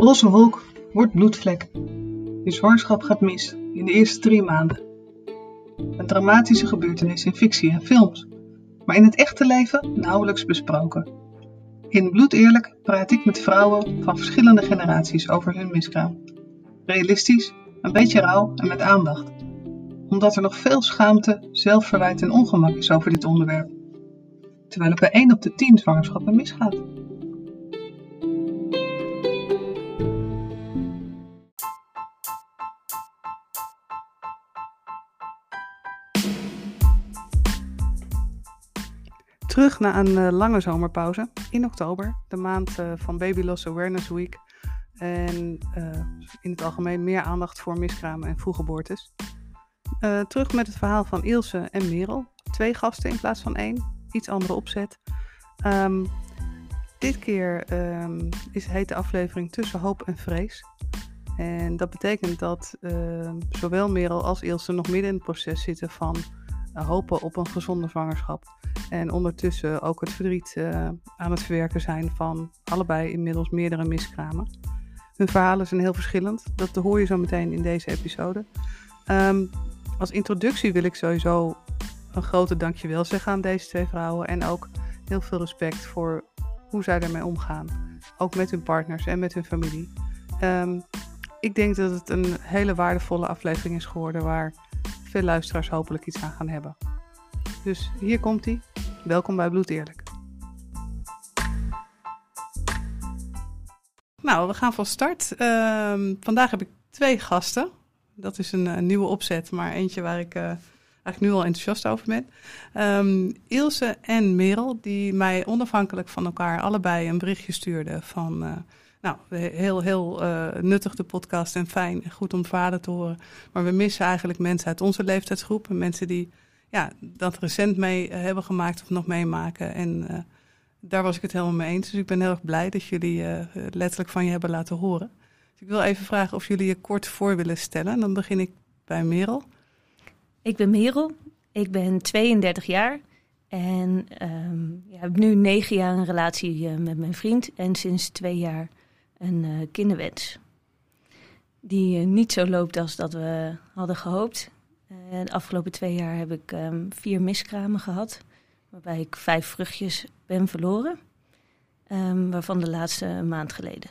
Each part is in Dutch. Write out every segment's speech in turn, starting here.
Roze wolk wordt bloedvlek. Je zwangerschap gaat mis in de eerste drie maanden. Een dramatische gebeurtenis in fictie en films, maar in het echte leven nauwelijks besproken. In Bloed Eerlijk praat ik met vrouwen van verschillende generaties over hun miskraam. Realistisch, een beetje rauw en met aandacht. Omdat er nog veel schaamte, zelfverwijt en ongemak is over dit onderwerp. Terwijl het bij 1 op de 10 zwangerschappen misgaat. Na een uh, lange zomerpauze in oktober, de maand uh, van Baby Loss Awareness Week. En uh, in het algemeen meer aandacht voor miskramen en vroeggeboortes. terug met het verhaal van Ilse en Merel. Twee gasten in plaats van één. Iets andere opzet. Um, dit keer um, is, heet de aflevering Tussen Hoop en Vrees. En dat betekent dat uh, zowel Merel als Ilse nog midden in het proces zitten van hopen op een gezonde zwangerschap. En ondertussen ook het verdriet uh, aan het verwerken zijn van allebei inmiddels meerdere miskramen. Hun verhalen zijn heel verschillend. Dat hoor je zo meteen in deze episode. Um, als introductie wil ik sowieso een grote dankjewel zeggen aan deze twee vrouwen. En ook heel veel respect voor hoe zij ermee omgaan. Ook met hun partners en met hun familie. Um, ik denk dat het een hele waardevolle aflevering is geworden waar veel luisteraars hopelijk iets aan gaan hebben. Dus hier komt hij. Welkom bij Bloed Eerlijk. Nou, we gaan van start. Uh, vandaag heb ik twee gasten. Dat is een, nieuwe opzet, maar eentje waar ik uh, eigenlijk nu al enthousiast over ben. Um, Ilse en Merel, die mij onafhankelijk van elkaar allebei een berichtje stuurden van... Uh, nou, heel, heel uh, nuttig de podcast en fijn goed om vader te horen. Maar we missen eigenlijk mensen uit onze leeftijdsgroep. Mensen die ja, dat recent mee uh, hebben gemaakt of nog meemaken. En uh, daar was ik het helemaal mee eens. Dus ik ben heel erg blij dat jullie letterlijk van je hebben laten horen. Dus ik wil even vragen of jullie je kort voor willen stellen. En dan begin ik bij Merel. Ik ben Merel. Ik ben 32 jaar. En um, ja, heb nu negen jaar een relatie met mijn vriend. En sinds twee jaar een uh, kinderwens. Die uh, niet zo loopt als dat we hadden gehoopt. Uh, de afgelopen twee jaar heb ik um, vier miskramen gehad. Waarbij ik vijf vruchtjes ben verloren. Um, waarvan de laatste een maand geleden.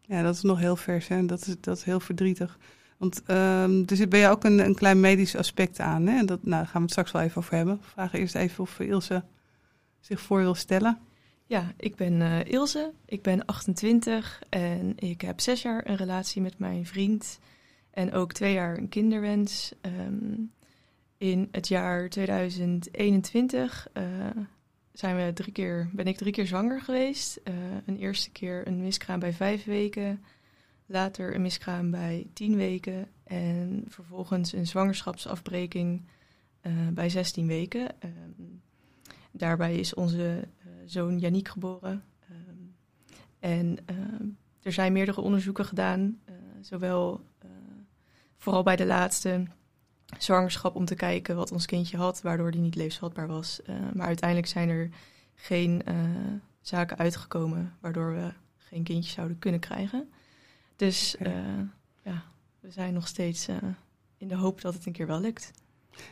Ja, dat is nog heel vers. Hè? Dat, is, dat is heel verdrietig. Want um, er bij jou ook een, een klein medisch aspect aan. Hè? Dat, nou, daar gaan we het straks wel even over hebben. Vragen eerst even of Ilse zich voor wil stellen. Ja, ik ben uh, Ilse, ik ben 28 en ik heb zes jaar een relatie met mijn vriend en ook twee jaar een kinderwens. Um, in het jaar 2021 uh, zijn we drie keer, ben ik drie keer zwanger geweest. Uh, een eerste keer een miskraam bij vijf weken, later een miskraam bij tien weken en vervolgens een zwangerschapsafbreking bij 16 weken. Um, daarbij is onze zoon Janiek geboren. Um, en uh, er zijn meerdere onderzoeken gedaan, uh, zowel uh, vooral bij de laatste zwangerschap om te kijken wat ons kindje had, waardoor die niet levensvatbaar was. maar uiteindelijk zijn er geen zaken uitgekomen waardoor we geen kindje zouden kunnen krijgen. Dus ja, we zijn nog steeds in de hoop dat het een keer wel lukt.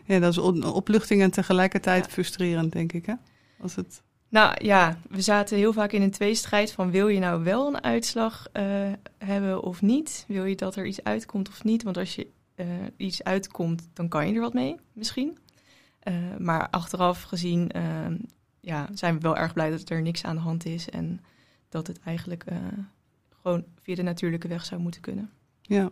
Ja, dat is opluchting en tegelijkertijd ja. frustrerend, denk ik. Hè? Als het nou ja, we zaten heel vaak in een tweestrijd van wil je nou wel een uitslag uh, hebben of niet? Wil je dat er iets uitkomt of niet? Want als je uh, iets uitkomt, dan kan je er wat mee, misschien. Uh, maar achteraf gezien ja, zijn we wel erg blij dat er niks aan de hand is en dat het eigenlijk gewoon via de natuurlijke weg zou moeten kunnen. Ja.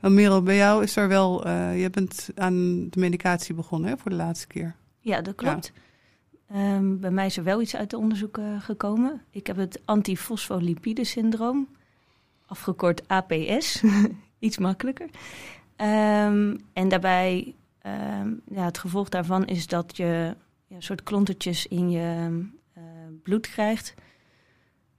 En Merel, bij jou is er wel, je bent aan de medicatie begonnen hè, voor de laatste keer. Ja, dat klopt. Ja. Um, bij mij is er wel iets uit de onderzoeken gekomen. Ik heb het antifosfolipide-syndroom, afgekort APS, iets makkelijker. Um, en daarbij, um, ja, het gevolg daarvan is dat je ja, een soort klontertjes in je uh, bloed krijgt,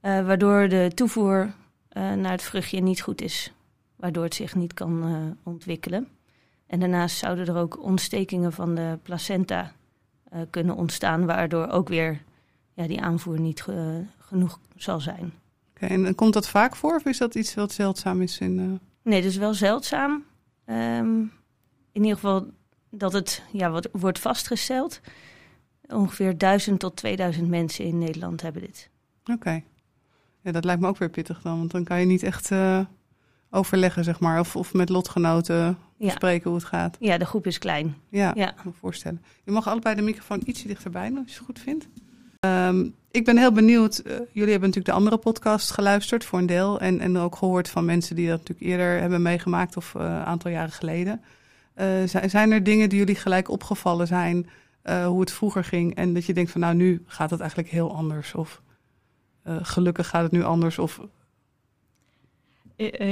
uh, waardoor de toevoer uh, naar het vruchtje niet goed is, waardoor het zich niet kan ontwikkelen. En daarnaast zouden er ook ontstekingen van de placenta uh, kunnen ontstaan, waardoor ook weer ja, die aanvoer niet ge, genoeg zal zijn. Oké, en en komt dat vaak voor of is dat iets wat zeldzaam is? In, eh, Nee, dus wel zeldzaam. Ehm, in ieder geval dat het ja, wat, wordt vastgesteld. Ongeveer 1000 tot 2000 mensen in Nederland hebben dit. Oké. Ja, dat lijkt me ook weer pittig dan, want dan kan je niet echt eh, overleggen, zeg maar. Of, of met lotgenoten Spreken hoe het gaat. Ja, de groep is klein. Ja, Ja. kan me voorstellen. Je mag allebei de microfoon ietsje dichterbij doen, als je het goed vindt. Ehm, ik ben heel benieuwd. eh, jullie hebben natuurlijk de andere podcast geluisterd voor een deel. En, en ook gehoord van mensen die dat natuurlijk eerder hebben meegemaakt of eh, een aantal jaren geleden. Eh, zijn, er dingen die jullie gelijk opgevallen zijn, hoe het vroeger ging? En dat je denkt van nou, nu gaat het eigenlijk heel anders. Of gelukkig gaat het nu anders. Of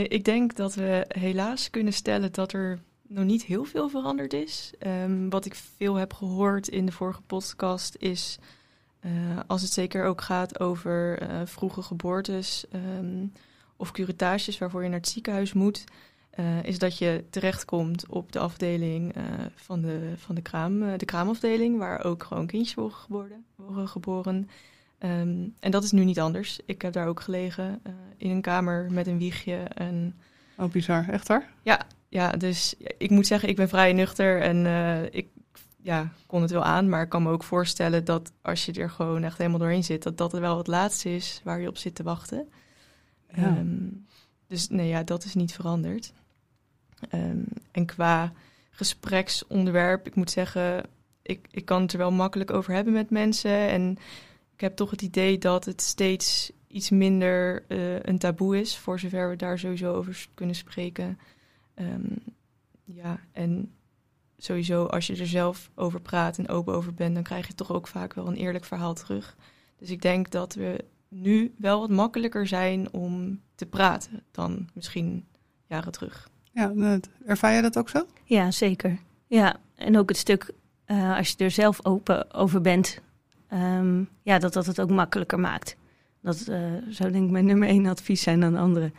Ik denk dat we helaas kunnen stellen dat er nog niet heel veel veranderd is. Ehm, wat ik veel heb gehoord in de vorige podcast is, eh, als het zeker ook gaat over eh, vroege geboortes ehm, of curatages waarvoor je naar het ziekenhuis moet, eh, is dat je terechtkomt op de afdeling eh, van, de, van de, kraam, eh, de kraamafdeling, waar ook gewoon kindjes. Worden geboren. Ehm, en dat is nu niet anders. Ik heb daar ook gelegen eh, in een kamer met een wiegje. En oh, bizar, echt waar? ja, dus ik moet zeggen, ik ben vrij nuchter en eh, ik ja, kon het wel aan. Maar ik kan me ook voorstellen dat als je er gewoon echt helemaal doorheen zit, dat dat wel het laatste is waar je op zit te wachten. Ja. Ehm, dus nee, ja, dat is niet veranderd. Ehm, en qua gespreksonderwerp, ik moet zeggen, ik, ik kan het er wel makkelijk over hebben met mensen. En ik heb toch het idee dat het steeds iets minder eh, een taboe is, voor zover we daar sowieso over kunnen spreken. Ehm, ja, en sowieso als je er zelf over praat en open over bent, dan krijg je toch ook vaak wel een eerlijk verhaal terug. Dus ik denk dat we nu wel wat makkelijker zijn om te praten dan misschien jaren terug. Ja, ervaar jij dat ook zo? Ja, zeker. Ja, en ook het stuk eh, als je er zelf open over bent, ehm, ja, dat dat het ook makkelijker maakt. Dat eh, zou denk ik mijn nummer één advies zijn aan anderen.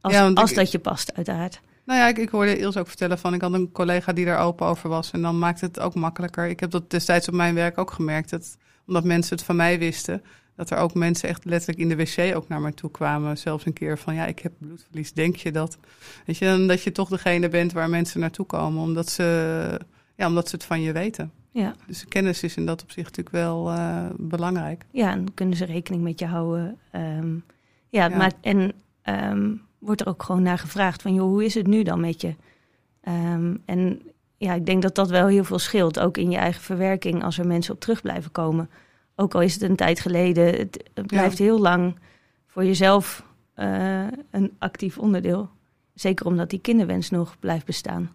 Als, Ja, als ik- dat je past, uiteraard. Nou ja, ik, ik hoorde Ilse ook vertellen van... ik had een collega die daar open over was... en dan maakt het ook makkelijker. Ik heb dat destijds op mijn werk ook gemerkt. Dat, omdat mensen het van mij wisten... dat er ook mensen echt letterlijk in de wc ook naar me toe kwamen. Zelfs een keer van, ja, ik heb bloedverlies. Denk je dat? Weet je, dan dat je toch degene bent waar mensen naartoe komen... omdat ze, ja, omdat ze het van je weten. Ja. Dus kennis is in dat opzicht natuurlijk wel eh, belangrijk. ja, en kunnen ze rekening met je houden. Ehm, ja, maakt, en ehm, wordt er ook gewoon naar gevraagd van, joh, hoe is het nu dan met je? Ehm, en ja, ik denk dat dat wel heel veel scheelt, ook in je eigen verwerking, als er mensen op terug blijven komen. Ook al is het een tijd geleden, het, het blijft heel lang voor jezelf eh, een actief onderdeel. Zeker omdat die kinderwens nog blijft bestaan.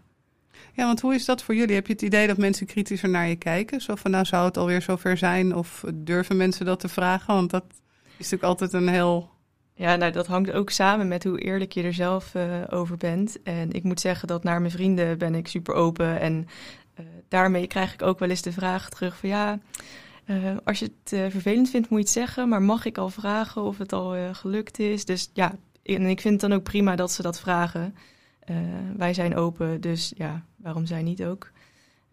Ja, want hoe is dat voor jullie? Heb je het idee dat mensen kritischer naar je kijken? Zo van, nou zou het alweer zover zijn? Of durven mensen dat te vragen? Want dat is natuurlijk altijd een heel... Ja, nou, dat hangt ook samen met hoe eerlijk je er zelf eh, over bent. En ik moet zeggen dat naar mijn vrienden ben ik super open. En eh, daarmee krijg ik ook wel eens de vraag terug van ja, eh, als je het vervelend vindt moet je het zeggen. Maar mag ik al vragen of het al gelukt is? Dus ja, en ik vind het dan ook prima dat ze dat vragen. Eh, wij zijn open, dus ja, waarom zij niet ook?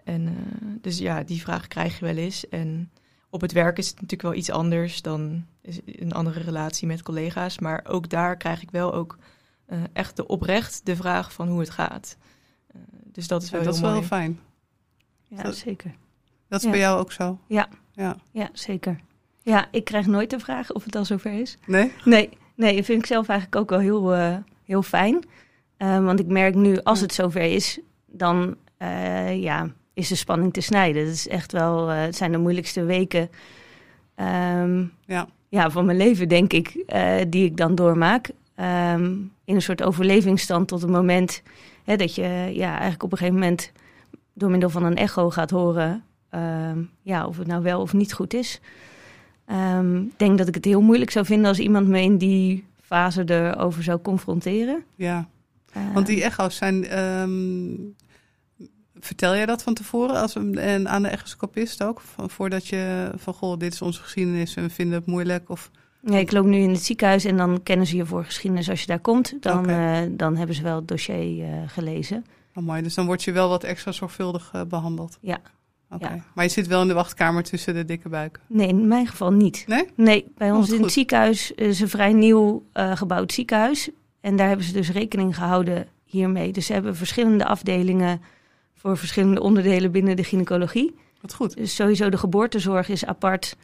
En eh, dus ja, die vraag krijg je wel eens. En op het werk is het natuurlijk wel iets anders dan is een andere relatie met collega's. Maar ook daar krijg ik wel ook eh, echt de oprecht de vraag van hoe het gaat. Eh, dus dat is wel dat is heel wel mooi. heel fijn. Ja, Dat- zeker. Dat is Ja. bij jou ook zo? Ja. Ja. Ja, zeker. Ja, ik krijg nooit de vraag of het al zover is. Nee? Nee, nee, dat vind ik zelf eigenlijk ook wel heel, eh, heel fijn. Eh, want ik merk nu, als het zover is, dan eh, ja, is de spanning te snijden. Het, is echt wel, eh, het zijn de moeilijkste weken ehm, Ja. ja, van mijn leven, denk ik, eh, die ik dan doormaak. Ehm, in een soort overlevingsstand tot het moment hè, dat je ja, eigenlijk op een gegeven moment door middel van een echo gaat horen ehm, ja, of het nou wel of niet goed is. Ehm, Ik denk dat ik het heel moeilijk zou vinden als iemand me in die fase erover zou confronteren. Ja. Eh, Want die echo's zijn... ehm, vertel jij dat van tevoren als een, en aan de echoscopist ook? Van, voordat je van, goh, dit is onze geschiedenis en we vinden het moeilijk? Of, nee, ik loop nu in het ziekenhuis en dan kennen ze je voor geschiedenis. Als je daar komt, dan, eh, dan hebben ze wel het dossier eh, gelezen. oh mooi, dus dan word je wel wat extra zorgvuldig eh, behandeld. Ja. Oké. Ja. Maar je zit wel in de wachtkamer tussen de dikke buiken. Nee, in mijn geval niet. Nee? Nee, bij Oh, ons in het ziekenhuis is een vrij nieuw gebouwd ziekenhuis. En daar hebben ze dus rekening gehouden hiermee. Dus ze hebben verschillende afdelingen voor verschillende onderdelen binnen de gynaecologie. Wat goed. Dus sowieso de geboortezorg is apart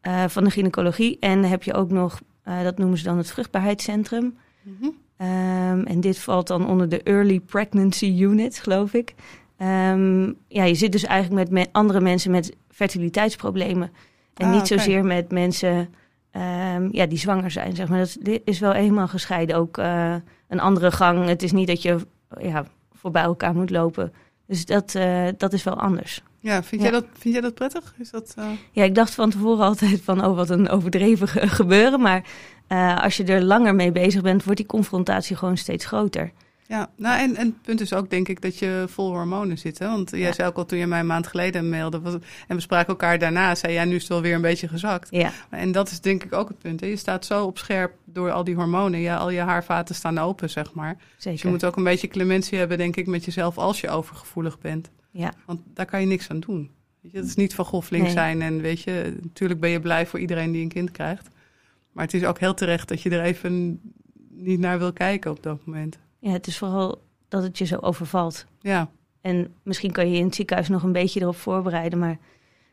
eh, van de gynaecologie. En dan heb je ook nog, eh, dat noemen ze dan het vruchtbaarheidscentrum. Mhm. Ehm, en dit valt dan onder de Early Pregnancy Unit, geloof ik. Ehm, ja, je zit dus eigenlijk met me- andere mensen met fertiliteitsproblemen. En Ah, niet zozeer met mensen ehm, ja, die zwanger zijn, zeg maar. Dat is- wel helemaal gescheiden. Ook eh, een andere gang. Het is niet dat je ja, voorbij elkaar moet lopen. Dus dat, eh, dat is wel anders. Ja, vind, Ja. Jij dat, vind jij dat prettig? Is dat, eh, Ja, ik dacht van tevoren altijd van, oh, wat een overdreven ge- gebeuren. Maar als je er langer mee bezig bent, wordt die confrontatie gewoon steeds groter. Ja, nou en, en het punt is ook denk ik dat je vol hormonen zit. Hè? Want jij Ja. zei ook al toen je mij een maand geleden mailde. Was, en we spraken elkaar daarna, zei jij nu is het wel weer een beetje gezakt. Ja, En dat is denk ik ook het punt. Hè? Je staat zo op scherp door al die hormonen. Ja, al je haarvaten staan open, zeg maar. Dus zeker. je moet ook een beetje clementie hebben, denk ik, met jezelf als je overgevoelig bent. Ja. Want daar kan je niks aan doen. Weet je, het is niet van Nee. zijn. En weet je, natuurlijk ben je blij voor iedereen die een kind krijgt. Maar het is ook heel terecht dat je er even niet naar wil kijken op dat moment. Ja, het is vooral dat het je zo overvalt. Ja, En misschien kan je in het ziekenhuis nog een beetje erop voorbereiden, maar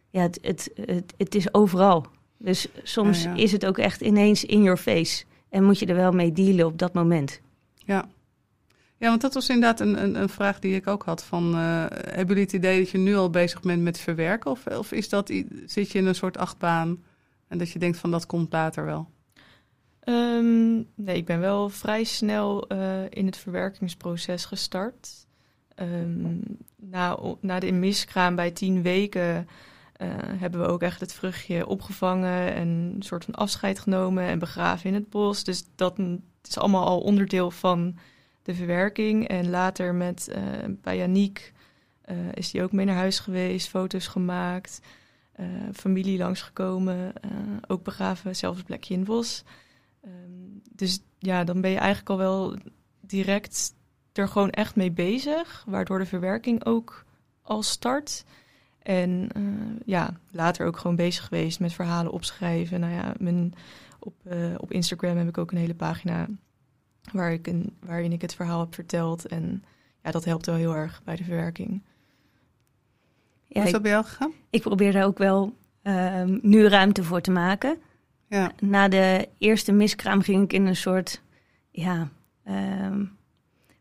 ja, het, het, het, het is overal. Dus soms Ja, ja. is het ook echt ineens in your face. En moet je er wel mee dealen op dat moment. ja. Ja, want dat was inderdaad een, een, een vraag die ik ook had. Van, eh, hebben jullie het idee dat je nu al bezig bent met verwerken? Of, of is dat, zit je in een soort achtbaan en dat je denkt van dat komt later wel? Ehm, nee, ik ben wel vrij snel eh, in het verwerkingsproces gestart. Ehm, na, na de miskraam bij tien weken eh, hebben we ook echt het vruchtje opgevangen en een soort van afscheid genomen en begraven in het bos. Dus dat is allemaal al onderdeel van de verwerking. En later met eh, bij eh, is die ook mee naar huis geweest, foto's gemaakt, familie langsgekomen, ook begraven, zelfs plekje in het bos. Ehm, dus ja, dan ben je eigenlijk al wel direct er gewoon echt mee bezig, waardoor de verwerking ook al start. En eh, ja, later ook gewoon bezig geweest met verhalen opschrijven. Nou ja, mijn, op, eh, op Instagram heb ik ook een hele pagina waar ik een, waarin ik het verhaal heb verteld. En ja, dat helpt wel heel erg bij de verwerking. Ja, Hoe is dat bij jou gegaan? ik probeer daar ook wel ehm, nu ruimte voor te maken. Ja, Na de eerste miskraam ging ik in een soort ja, ehm,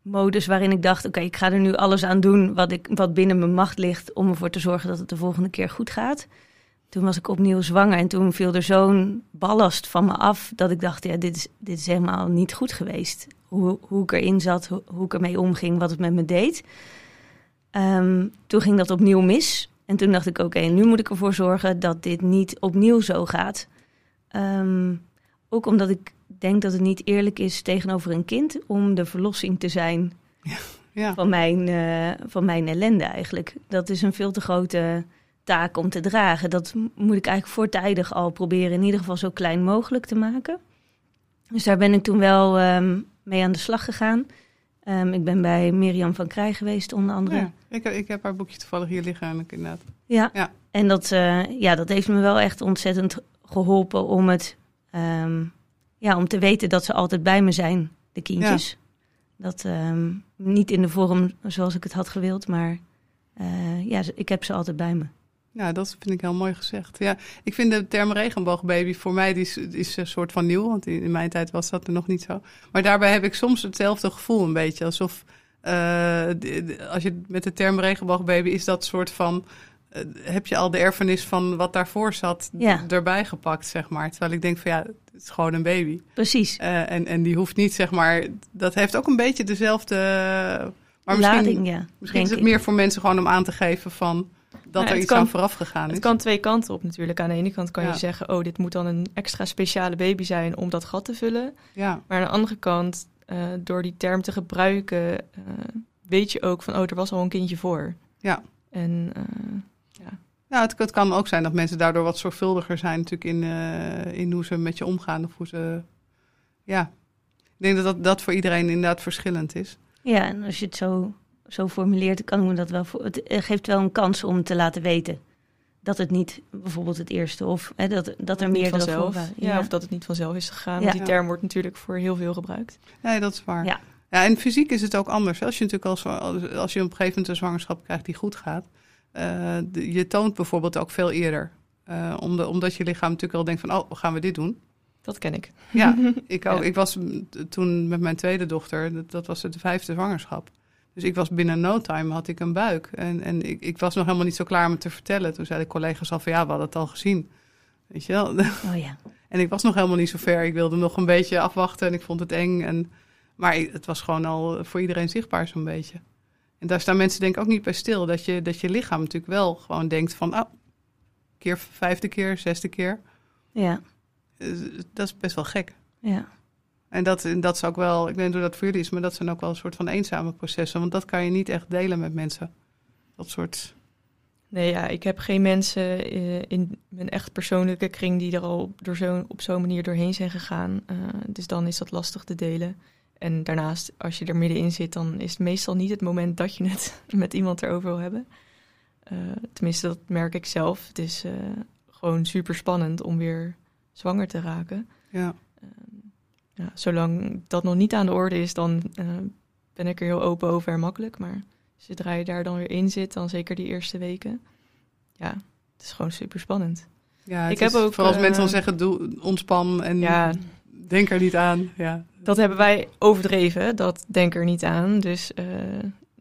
modus waarin ik dacht: oké, ik ga er nu alles aan doen wat, ik, wat binnen mijn macht ligt om ervoor te zorgen dat het de volgende keer goed gaat. Toen was ik opnieuw zwanger en toen viel er zo'n ballast van me af dat ik dacht: ja, dit is, dit is helemaal niet goed geweest. Hoe, hoe ik erin zat, hoe, hoe ik ermee omging, wat het met me deed. Ehm, toen ging dat opnieuw mis. En toen dacht ik: oké, nu moet ik ervoor zorgen dat dit niet opnieuw zo gaat. Ehm, ook omdat ik denk dat het niet eerlijk is tegenover een kind om de verlossing te zijn ja. van mijn, eh, van mijn ellende eigenlijk. Dat is een veel te grote taak om te dragen. Dat moet ik eigenlijk voortijdig al proberen in ieder geval zo klein mogelijk te maken. Dus daar ben ik toen wel ehm, mee aan de slag gegaan. Ehm, ik ben bij Mirjam van Krij geweest onder andere. Ja, ik, heb- ik heb haar boekje toevallig hier liggen inderdaad. Ja, Ja. en dat, eh, ja, dat heeft me wel echt ontzettend geholpen om het, ehm, ja, om te weten dat ze altijd bij me zijn, de kindjes. Dat ehm, niet in de vorm zoals ik het had gewild, maar eh, ja, ik heb ze altijd bij me. Ja, dat vind ik heel mooi gezegd. Ja, ik vind de term regenboogbaby voor mij die is, is een soort van nieuw, want in in mijn tijd was dat er nog niet zo. Maar daarbij heb ik soms hetzelfde gevoel een beetje, alsof eh, als je met de term regenboogbaby is dat soort van heb je al de erfenis van wat daarvoor zat Ja. erbij gepakt, zeg maar. Terwijl ik denk van ja, het is gewoon een baby. Precies. Eh, en, en die hoeft niet, zeg maar, dat heeft ook een beetje dezelfde. Maar misschien, Lading, ja. misschien is het ik. meer voor mensen gewoon om aan te geven van dat Nou, er iets kan- aan vooraf gegaan is. Het kan twee kanten op natuurlijk. Aan de ene kant kan Ja. je zeggen, oh, dit moet dan een extra speciale baby zijn om dat gat te vullen. Ja, Maar aan de andere kant, eh, door die term te gebruiken, eh, weet je ook van, oh, er was al een kindje voor. Ja. En eh, nou, het, het kan ook zijn dat mensen daardoor wat zorgvuldiger zijn natuurlijk in, eh, in hoe ze met je omgaan. Of hoe ze, ja, ik denk dat dat, dat voor iedereen inderdaad verschillend is. Ja, en als je het zo, zo formuleert, kan ik me dat wel voor. Het geeft wel een kans om te laten weten dat het niet bijvoorbeeld het eerste of hè, dat, dat er meer vanzelf. waren. Ja, of dat het niet vanzelf is gegaan. Ja. Die term wordt natuurlijk voor heel veel gebruikt. Nee, dat is waar. Ja. Ja, en fysiek is het ook anders. Als je natuurlijk als, als, als je op een gegeven moment een zwangerschap krijgt die goed gaat, de- je toont bijvoorbeeld ook veel eerder. Eh, om de- omdat je lichaam natuurlijk al denkt van, oh, gaan we dit doen? Dat ken ik. Ja, ik, ook, Ja. ik was toen met mijn tweede dochter, dat, dat was de vijfde zwangerschap. Dus ik was binnen no time had ik een buik. En, en ik, ik was nog helemaal niet zo klaar om het te vertellen. Toen zeiden de collega's al van, ja, we hadden het al gezien. Weet je wel? Oh ja. En ik was nog helemaal niet zo ver. Ik wilde nog een beetje afwachten en ik vond het eng. En, maar het was gewoon al voor iedereen zichtbaar zo'n beetje. En daar staan mensen denk ik ook niet bij stil. Dat je, dat je lichaam natuurlijk wel gewoon denkt van... Oh, keer vijfde keer, zesde keer. Ja. Eh, Dat is best wel gek. Ja. En dat, en dat is ook wel, ik weet niet hoe dat voor jullie is... maar dat zijn ook wel een soort van eenzame processen. Want dat kan je niet echt delen met mensen. Dat soort... Nee, ja, ik heb geen mensen eh, in mijn echt persoonlijke kring die er al door zo, op zo'n manier doorheen zijn gegaan. Eh, dus dan is dat lastig te delen. En daarnaast, als je er middenin zit, dan is het meestal niet het moment dat je het met iemand erover wil hebben. Eh, tenminste, dat merk ik zelf. Het is eh, gewoon super spannend om weer zwanger te raken. Ja. Ehm, ja, zolang dat nog niet aan de orde is, dan eh, ben ik er heel open over en makkelijk. Maar zodra je daar dan weer in zit, dan zeker die eerste weken, ja, het is gewoon super spannend. Ja, Ik heb ook, Vooral als mensen dan zeggen, doe, ontspan en Ja, denk er niet aan. Ja, dat hebben wij overdreven, dat denk er niet aan. Dus eh,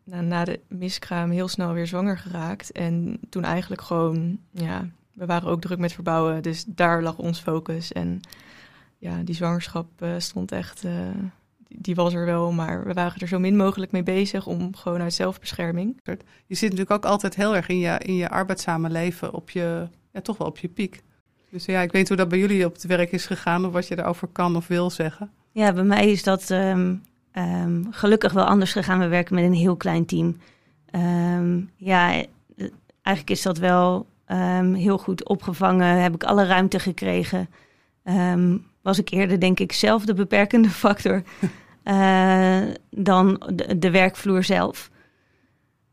na, na de miskraam heel snel weer zwanger geraakt. En toen eigenlijk gewoon, ja, we waren ook druk met verbouwen, dus daar lag ons focus. En ja, die zwangerschap eh, stond echt, eh, die, die was er wel, maar we waren er zo min mogelijk mee bezig om gewoon uit zelfbescherming. je zit natuurlijk ook altijd heel erg in je, in je arbeidszame leven op je, ja, toch wel op je piek. Dus ja, ik weet hoe dat bij jullie op het werk is gegaan of wat je daarover kan of wil zeggen. Ja, bij mij is dat ehm, ehm, gelukkig wel anders gegaan. We werken met een heel klein team. Ehm, ja, eigenlijk is dat wel heel goed opgevangen. Heb ik alle ruimte gekregen. Was ik eerder, denk ik, zelf de beperkende factor eh, dan de, werkvloer zelf.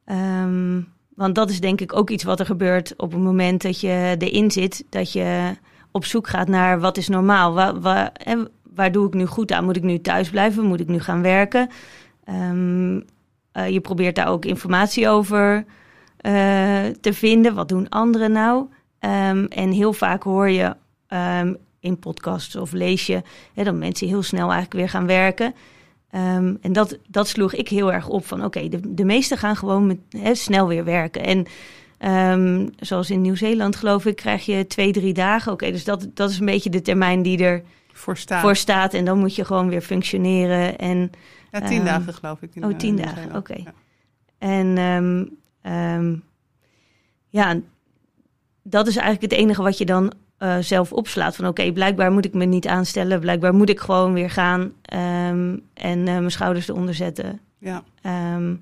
Ehm, want dat is denk ik ook iets wat er gebeurt op het moment dat je erin zit. Dat je op zoek gaat naar wat is normaal. Waar, waar, waar doe ik nu goed aan? Moet ik nu thuis blijven? Moet ik nu gaan werken? Ehm, eh, je probeert daar ook informatie over eh, te vinden. Wat doen anderen nou? Ehm, en heel vaak hoor je ehm, in podcasts of lees je hè, dat mensen heel snel eigenlijk weer gaan werken. Ehm, en dat, dat sloeg ik heel erg op van oké, de, de meesten gaan gewoon met, snel weer werken. En ehm, zoals in Nieuw-Zeeland geloof ik, krijg je twee, drie dagen. Oké, dus dat, dat is een beetje de termijn die er Voor staan. voor staat. En dan moet je gewoon weer functioneren. En, ja, tien ehm, dagen geloof ik. in, oh, eh, tien Nieuw-Zeeland. dagen, oké. Ja. en ja, dat is eigenlijk het enige wat je dan eh, zelf opslaat. Van oké, blijkbaar moet ik me niet aanstellen. Blijkbaar moet ik gewoon weer gaan ehm, en eh, mijn schouders eronder zetten. Ja. Ehm,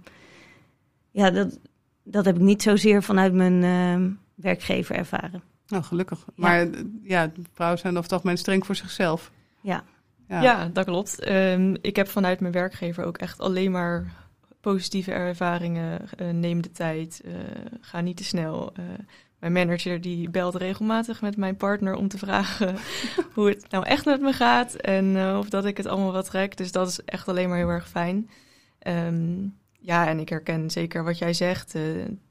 ja, dat, dat heb ik niet zozeer vanuit mijn ehm, werkgever ervaren. Nou, gelukkig. Maar ja, vrouwen zijn over het algemeen streng voor zichzelf. Ja. Ja. Ja, dat klopt. Ehm, ik heb vanuit mijn werkgever ook echt alleen maar positieve ervaringen. Eh, neem de tijd, eh, ga niet te snel. Mijn manager die belt regelmatig met mijn partner om te vragen hoe het nou echt met me gaat en eh, of dat ik het allemaal wat trek. Dus dat is echt alleen maar heel erg fijn. Ehm, ja, en ik herken zeker wat jij zegt. Eh,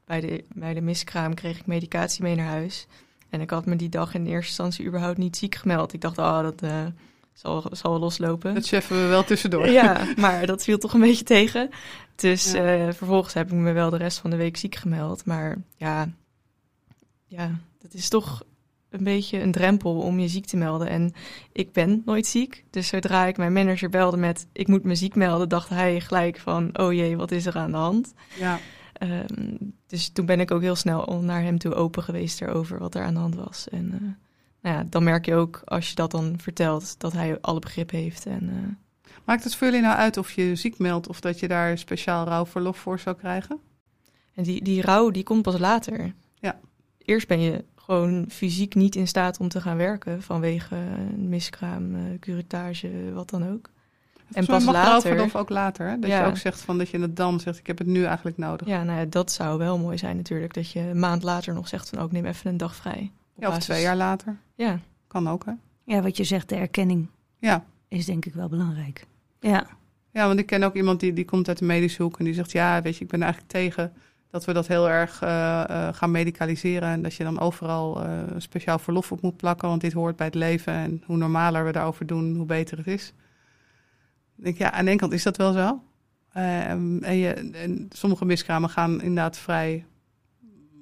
bij, de, bij de miskraam kreeg ik medicatie mee naar huis. En ik had me die dag in eerste instantie überhaupt niet ziek gemeld. Ik dacht, oh, dat eh, zal, zal wel loslopen. Dat cheffen we wel tussendoor. Ja, maar dat viel toch een beetje tegen. Dus Ja. vervolgens heb ik me wel de rest van de week ziek gemeld. Maar ja, ja, dat is toch een beetje een drempel om je ziek te melden. En ik ben nooit ziek. Dus zodra ik mijn manager belde met ik moet me ziek melden, dacht hij gelijk van oh jee, wat is er aan de hand? Ja. Ehm, dus toen ben ik ook heel snel naar hem toe open geweest erover wat er aan de hand was. En eh, nou ja, dan merk je ook als je dat dan vertelt dat hij alle begrip heeft. En eh, Maakt het voor jullie nou uit of je ziek meldt of dat je daar speciaal rouwverlof voor zou krijgen? En die, die rouw, die komt pas later. Eerst ben je gewoon fysiek niet in staat om te gaan werken vanwege een miskraam, eh, curettage, wat dan ook. En pas mag later- rouwverlof ook later, hè? Dat Ja. je ook zegt van dat je het dan zegt, ik heb het nu eigenlijk nodig. Ja, nou ja, dat zou wel mooi zijn natuurlijk. Dat je een maand later nog zegt van, ook neem even een dag vrij. Ja, of basis- twee jaar later. Ja, Kan ook, hè? Ja, wat je zegt, de erkenning Ja. is denk ik wel belangrijk. Ja, Ja, want ik ken ook iemand die, die komt uit de medische hoek en die zegt: Ja, weet je, ik ben eigenlijk tegen dat we dat heel erg eh, eh, gaan medicaliseren. En dat je dan overal eh, speciaal verlof op moet plakken, want dit hoort bij het leven. En hoe normaler we daarover doen, hoe beter het is. Ik denk, ja, aan de kant is dat wel zo. Ehm, en, je, en sommige miskramen gaan inderdaad vrij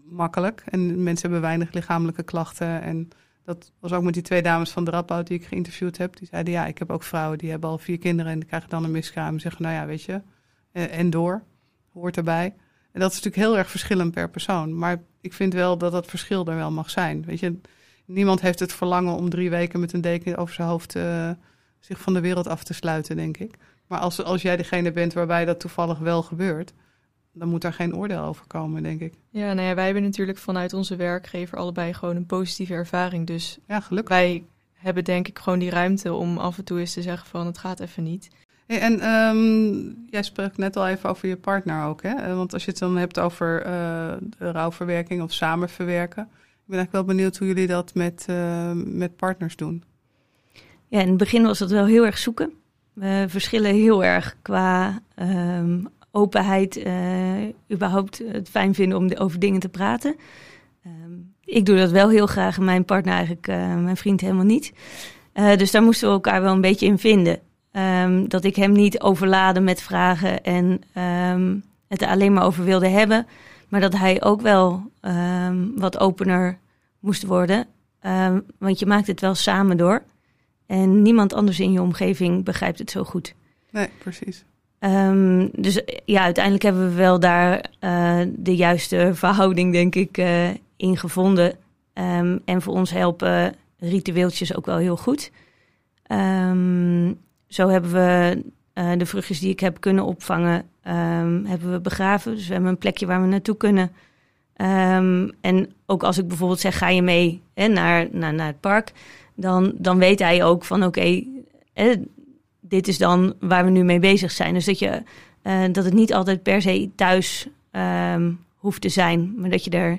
makkelijk. En mensen hebben weinig lichamelijke klachten. En dat was ook met die twee dames van de Radboud die ik geïnterviewd heb. Die zeiden, ja, ik heb ook vrouwen die hebben al vier kinderen en die krijgen dan een miskraam. En zeggen, nou ja, weet je, en door, hoort erbij. En dat is natuurlijk heel erg verschillend per persoon. Maar ik vind wel dat dat verschil er wel mag zijn. Weet je, niemand heeft het verlangen om drie weken met een deken over zijn hoofd eh, zich van de wereld af te sluiten, denk ik. Maar als, als jij degene bent waarbij dat toevallig wel gebeurt, dan moet daar geen oordeel over komen, denk ik. ja, nou ja, wij hebben natuurlijk vanuit onze werkgever allebei gewoon een positieve ervaring. Dus Ja, gelukkig. wij hebben denk ik gewoon die ruimte om af en toe eens te zeggen van, het gaat even niet. En ehm, jij sprak net al even over je partner ook, hè? Eh, Want als je het dan hebt over eh, rouwverwerking of samenverwerken. Ik ben eigenlijk wel benieuwd hoe jullie dat met, eh, met partners doen. Ja, in het begin was het wel heel erg zoeken. We verschillen heel erg qua ehm, openheid, überhaupt het fijn vinden om over dingen te praten. Ehm, ik doe dat wel heel graag en mijn partner eigenlijk, mijn vriend helemaal niet. Dus daar moesten we elkaar wel een beetje in vinden. Ehm, dat ik hem niet overladen met vragen en ehm, het er alleen maar over wilde hebben. Maar dat hij ook wel ehm, wat opener moest worden. Want je maakt het wel samen door. En niemand anders in je omgeving begrijpt het zo goed. Nee, precies. Dus ja, uiteindelijk hebben we wel daar eh, de juiste verhouding, denk ik, eh, in gevonden. En voor ons helpen ritueeltjes ook wel heel goed. Ehm, zo hebben we eh, de vruchtjes die ik heb kunnen opvangen, ehm, hebben we begraven. Dus we hebben een plekje waar we naartoe kunnen. Ehm, en ook als ik bijvoorbeeld zeg, ga je mee hè, naar, naar, naar het park, dan, dan weet hij ook van oké, eh, dit is dan waar we nu mee bezig zijn. Dus dat, je, eh, dat het niet altijd per se thuis ehm, hoeft te zijn, maar dat je er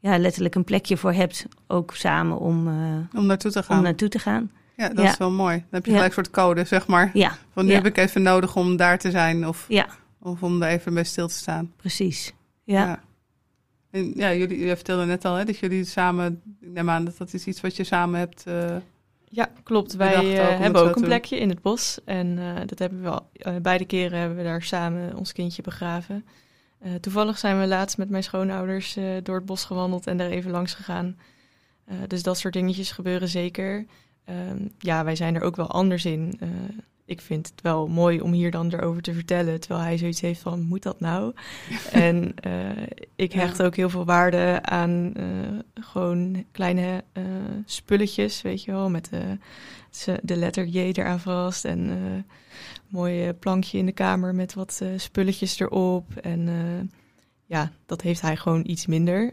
ja, letterlijk een plekje voor hebt, ook samen om, eh, Om naartoe te gaan. om naartoe te gaan. Ja, dat Ja. is wel mooi. Dan heb je gelijk een soort code, zeg maar. Ja, Van nu Ja. heb ik even nodig om daar te zijn of, ja, of om er even bij stil te staan. precies. Ja. En ja, jullie, jij vertelde net al hè, dat jullie samen, ik neem aan dat dat is iets wat je samen hebt. eh, Ja, klopt. Wij ook eh, hebben ook een doen. plekje in het bos. En eh, dat hebben we al. beide keren hebben we daar samen ons kindje begraven. Eh, toevallig zijn we laatst met mijn schoonouders eh, door het bos gewandeld en daar even langs gegaan. Eh, dus dat soort dingetjes gebeuren zeker. Ehm, ja, wij zijn er ook wel anders in. Eh, ik vind het wel mooi om hier dan erover te vertellen, terwijl hij zoiets heeft van, moet dat nou? en eh, ik Ja. hecht ook heel veel waarde aan eh, gewoon kleine spulletjes, weet je wel, met de, de letter J eraan vast en eh mooi plankje in de kamer met wat spulletjes erop. En ja, dat heeft hij gewoon iets minder.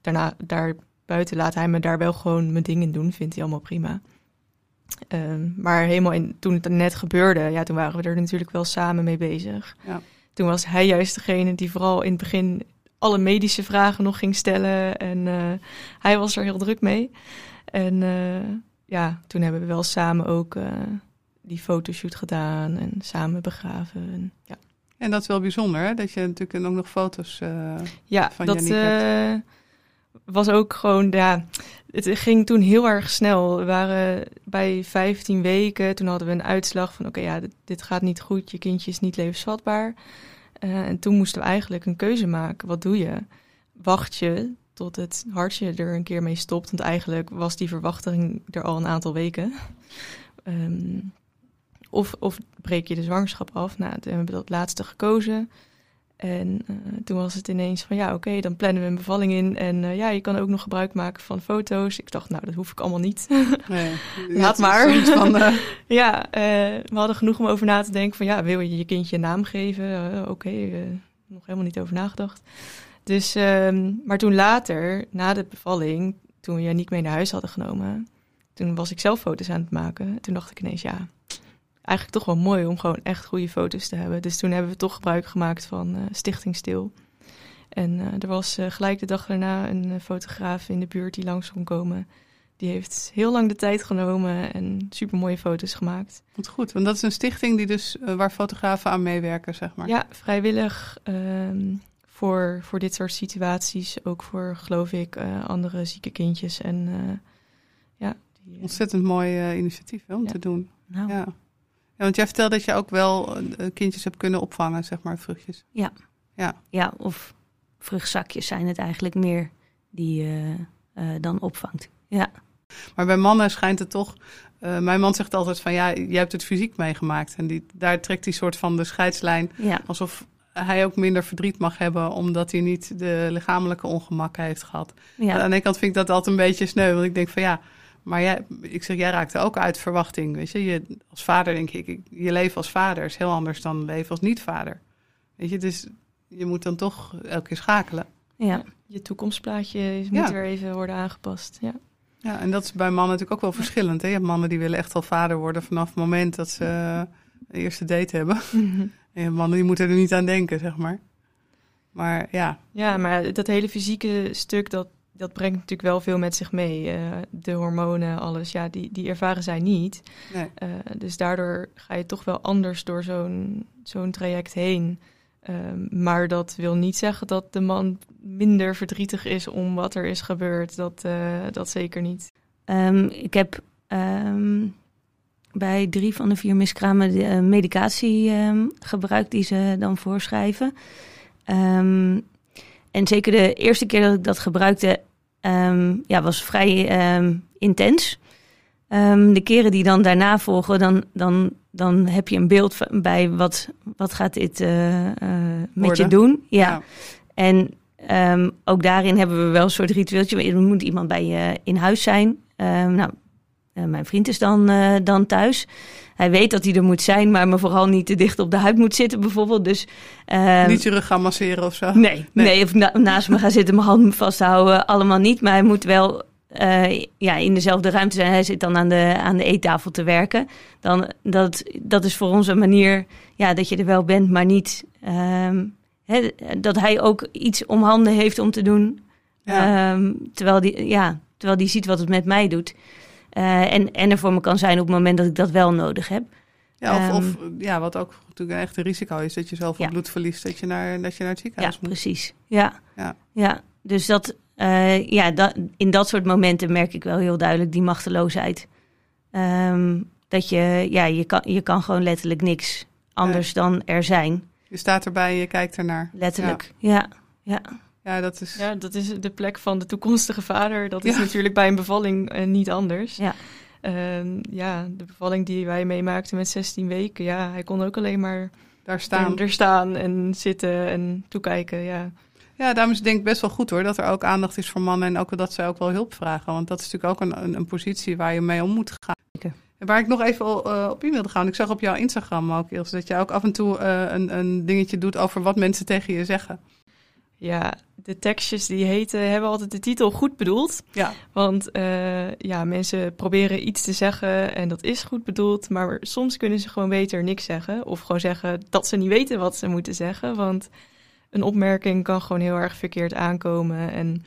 Daarna, daarbuiten laat hij me daar wel gewoon mijn dingen doen, vindt hij allemaal prima. Ehm, maar helemaal in, toen het net gebeurde, ja, toen waren we er natuurlijk wel samen mee bezig. Ja. Toen was hij juist degene die vooral in het begin alle medische vragen nog ging stellen. En eh, hij was er heel druk mee. En eh, ja, toen hebben we wel samen ook eh, die fotoshoot gedaan en samen begraven. En, ja. En dat is wel bijzonder, hè? Dat je natuurlijk ook nog foto's. Ja, van dat hebt. Was ook gewoon, ja, het ging toen heel erg snel. We waren bij 15 weken, toen hadden we een uitslag van, oké, ja, dit, dit gaat niet goed, je kindje is niet levensvatbaar. Eh, en toen moesten we eigenlijk een keuze maken. Wat doe je? Wacht je tot het hartje er een keer mee stopt? Want eigenlijk was die verwachting er al een aantal weken. Ehm, of, of breek je de zwangerschap af? Nou, toen hebben we dat laatste gekozen. En eh, toen was het ineens van ja, oké, dan plannen we een bevalling in. En eh, ja, je kan ook nog gebruik maken van foto's. Ik dacht, nou, dat hoef ik allemaal niet. nee, Laat maar. Van, eh, ja, we hadden genoeg om over na te denken van ja, wil je je kindje een naam geven? Oké, nog helemaal niet over nagedacht. Dus, ehm, maar toen later, na de bevalling, toen we Janiek mee naar huis hadden genomen, toen was ik zelf foto's aan het maken. Toen dacht ik ineens, ja, eigenlijk toch wel mooi om gewoon echt goede foto's te hebben. Dus toen hebben we toch gebruik gemaakt van uh, Stichting Stil. En uh, er was uh, gelijk de dag daarna een fotograaf in de buurt die langs kon komen. Die heeft heel lang de tijd genomen en super mooie foto's gemaakt. Wat goed, want dat is een stichting die dus, waar fotografen aan meewerken, zeg maar. Ja, vrijwillig ehm, voor, voor dit soort situaties. Ook voor, geloof ik, andere zieke kindjes. En ja, die, Ontzettend mooi initiatief hè, om ja. te doen. Nou. Ja. Ja, want jij vertelde dat je ook wel kindjes hebt kunnen opvangen, zeg maar, vruchtjes. Ja. Ja, ja of vruchtzakjes zijn het eigenlijk meer die je uh, dan opvangt. Ja. Maar bij mannen schijnt het toch. Uh, mijn man zegt altijd van ja, jij hebt het fysiek meegemaakt. En die, daar trekt hij soort van de scheidslijn. Ja. Alsof hij ook minder verdriet mag hebben, omdat hij niet de lichamelijke ongemakken heeft gehad. Ja. Aan de ene kant vind ik dat altijd een beetje sneu. Want ik denk van ja, maar jij, ik zeg, jij raakte ook uit verwachting. Weet je, je als vader denk ik, je leven als vader is heel anders dan leven als niet-vader. Weet je, dus je moet dan toch elke keer schakelen. Ja. Je toekomstplaatje moet ja. weer even worden aangepast. Ja. ja, en dat is bij mannen natuurlijk ook wel verschillend. Hè? Je hebt mannen die willen echt al vader worden vanaf het moment dat ze uh, de eerste date hebben. Mhm. En mannen die moeten er niet aan denken, zeg maar. Maar ja. Ja, maar dat hele fysieke stuk, dat, dat brengt natuurlijk wel veel met zich mee. Uh, de hormonen, alles, ja, die, die ervaren zij niet. Nee. Uh, dus daardoor ga je toch wel anders door zo'n zo'n traject heen. Uh, maar dat wil niet zeggen dat de man minder verdrietig is om wat er is gebeurd. Dat, uh, dat zeker niet. Um, ik heb um, bij drie van de vier miskramen de uh, medicatie um, gebruikt die ze dan voorschrijven. Ehm, en zeker de eerste keer dat ik dat gebruikte, um, ja, was vrij um, intens. Um, de keren die dan daarna volgen, dan, dan, dan heb je een beeld bij wat, wat gaat dit uh, uh, met je doen. Ja. Ja. En ook daarin hebben we wel een soort ritueeltje. Er moet iemand bij je in huis zijn. Nou, mijn vriend is dan, uh, dan thuis. Hij weet dat hij er moet zijn, maar me vooral niet te dicht op de huid moet zitten, bijvoorbeeld. Dus, uh, Niet je rug gaan masseren of zo? Nee, nee. nee of na naast me gaan zitten, mijn hand vasthouden, allemaal niet. Maar hij moet wel uh, ja, in dezelfde ruimte zijn. Hij zit dan aan de, aan de eettafel te werken. Dan, dat, dat is voor ons een manier ja, dat je er wel bent, maar niet... Um, hè, dat hij ook iets om handen heeft om te doen. Ja. Um, terwijl, die, ja, terwijl die ziet wat het met mij doet. Uh, en, en er voor me kan zijn op het moment dat ik dat wel nodig heb. Ja, of, of ja, wat ook natuurlijk een echt een risico is, dat je ja. bloed verliest dat je naar, dat je naar het ziekenhuis ja, moet. Precies. Ja, ja. ja. dus dat, uh, ja, dat, in dat soort momenten merk ik wel heel duidelijk die machteloosheid. Um, dat je, ja, je kan, je kan gewoon letterlijk niks anders nee. dan er zijn. Je staat erbij en je kijkt ernaar. Letterlijk, ja. ja. Ja, dat is... ja, dat is de plek van de toekomstige vader. Dat is ja. natuurlijk bij een bevalling uh, niet anders. Ja. Uh, ja, de bevalling die wij meemaakten met 16 weken, ja, hij kon ook alleen maar daar staan, er staan en zitten en toekijken. Ja. Ja, daarom is het denk ik best wel goed hoor, dat er ook aandacht is voor mannen en ook dat zij ook wel hulp vragen. Want dat is natuurlijk ook een, een, een positie waar je mee om moet gaan. En waar ik nog even uh, op in wilde gaan, ik zag op jouw Instagram ook, Ilse, dat je ook af en toe uh, een, een dingetje doet over wat mensen tegen je zeggen. Ja, de tekstjes die heten hebben altijd de titel goed bedoeld. Ja. Want uh, ja, mensen proberen iets te zeggen en dat is goed bedoeld. Maar soms kunnen ze gewoon beter niks zeggen. Of gewoon zeggen dat ze niet weten wat ze moeten zeggen. Want een opmerking kan gewoon heel erg verkeerd aankomen. En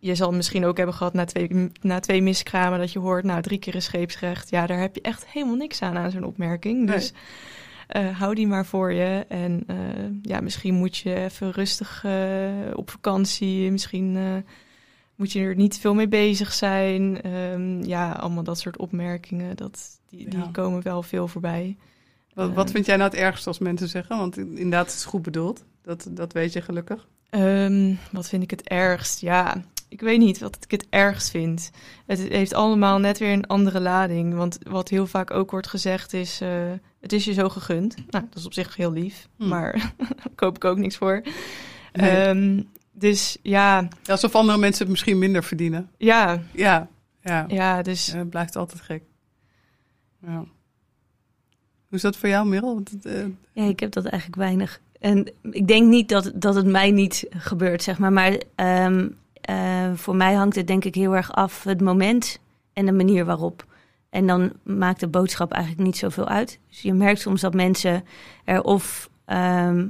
je zal misschien ook hebben gehad na twee, na twee miskramen dat je hoort, nou drie keer een scheepsrecht. Ja, daar heb je echt helemaal niks aan aan zo'n opmerking. Nee. Uh, hou die maar voor je. En uh, ja, misschien moet je even rustig uh, op vakantie. Misschien moet je er niet veel mee bezig zijn. Um, ja, allemaal dat soort opmerkingen. Dat, die, die ja. komen wel veel voorbij. Wat, wat vind jij nou het ergste als mensen zeggen? Want inderdaad, het is goed bedoeld. Dat, dat weet je gelukkig. Um, wat vind ik het ergst? Ja, ik weet niet wat ik het ergst vind. Het heeft allemaal net weer een andere lading. Want wat heel vaak ook wordt gezegd is... Uh, het is je zo gegund. Nou, dat is op zich heel lief. Hmm. Maar daar koop ik ook niks voor. Nee. Um, dus ja... ja... Alsof andere mensen het misschien minder verdienen. Ja. Ja, ja. Ja, dus... Ja, het blijft altijd gek. Ja. Hoe is dat voor jou, Merel? Want het, uh... Ja, ik heb dat eigenlijk weinig. En ik denk niet dat, dat het mij niet gebeurt, zeg maar. Maar um, uh, voor mij hangt het denk ik heel erg af het moment en de manier waarop. En dan maakt de boodschap eigenlijk niet zoveel uit. Dus je merkt soms dat mensen er of ehm,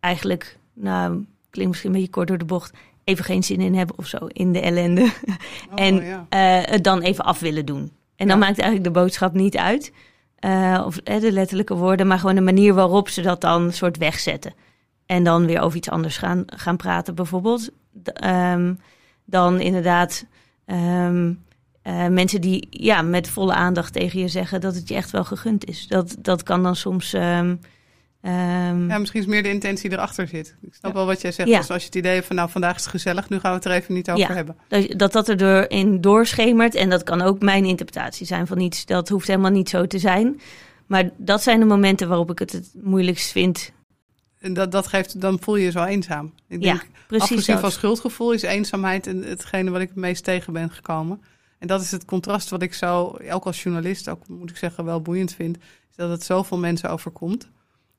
eigenlijk, nou, klinkt misschien een beetje kort door de bocht, even geen zin in hebben of zo, in de ellende. Oh, en ja. eh, het dan even af willen doen. En dan Ja. maakt eigenlijk de boodschap niet uit. eh, of eh, de letterlijke woorden, maar gewoon de manier waarop ze dat dan een soort wegzetten. En dan weer over iets anders gaan, gaan praten, bijvoorbeeld. D- ehm, dan inderdaad ehm, eh, mensen die ja, met volle aandacht tegen je zeggen dat het je echt wel gegund is. Dat, dat kan dan soms. ehm, ehm, Ja, misschien is meer de intentie erachter zit. Ik snap Ja. wel wat jij zegt. Ja. Dus als je het idee hebt van nou, vandaag is het gezellig, nu gaan we het er even niet over Ja. hebben. dat, dat dat er in doorschemert. En dat kan ook mijn interpretatie zijn van iets. Dat hoeft helemaal niet zo te zijn. Maar dat zijn de momenten waarop ik het het moeilijkst vind. En dat, dat geeft, dan voel je je zo eenzaam. Ik Ja, denk, Precies afgezien dat. van schuldgevoel is eenzaamheid en hetgene wat ik het meest tegen ben gekomen. En dat is het contrast wat ik zo, ook als journalist, ook moet ik zeggen, wel boeiend vind. Is dat het zoveel mensen overkomt.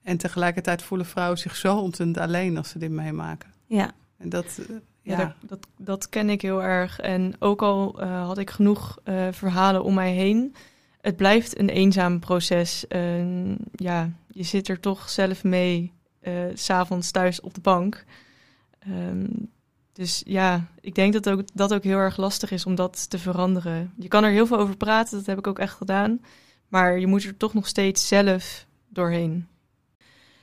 En tegelijkertijd voelen vrouwen zich zo ontzettend alleen als ze dit meemaken. Ja, En dat, eh, Ja, ja, dat, dat, dat ken ik heel erg. En ook al eh, had ik genoeg eh, verhalen om mij heen, het blijft een eenzaam proces. Ja, je zit er toch zelf mee, s s'avonds thuis op de bank. Ehm, dus ja, ik denk dat ook, dat ook heel erg lastig is om dat te veranderen. Je kan er heel veel over praten, dat heb ik ook echt gedaan. Maar je moet er toch nog steeds zelf doorheen.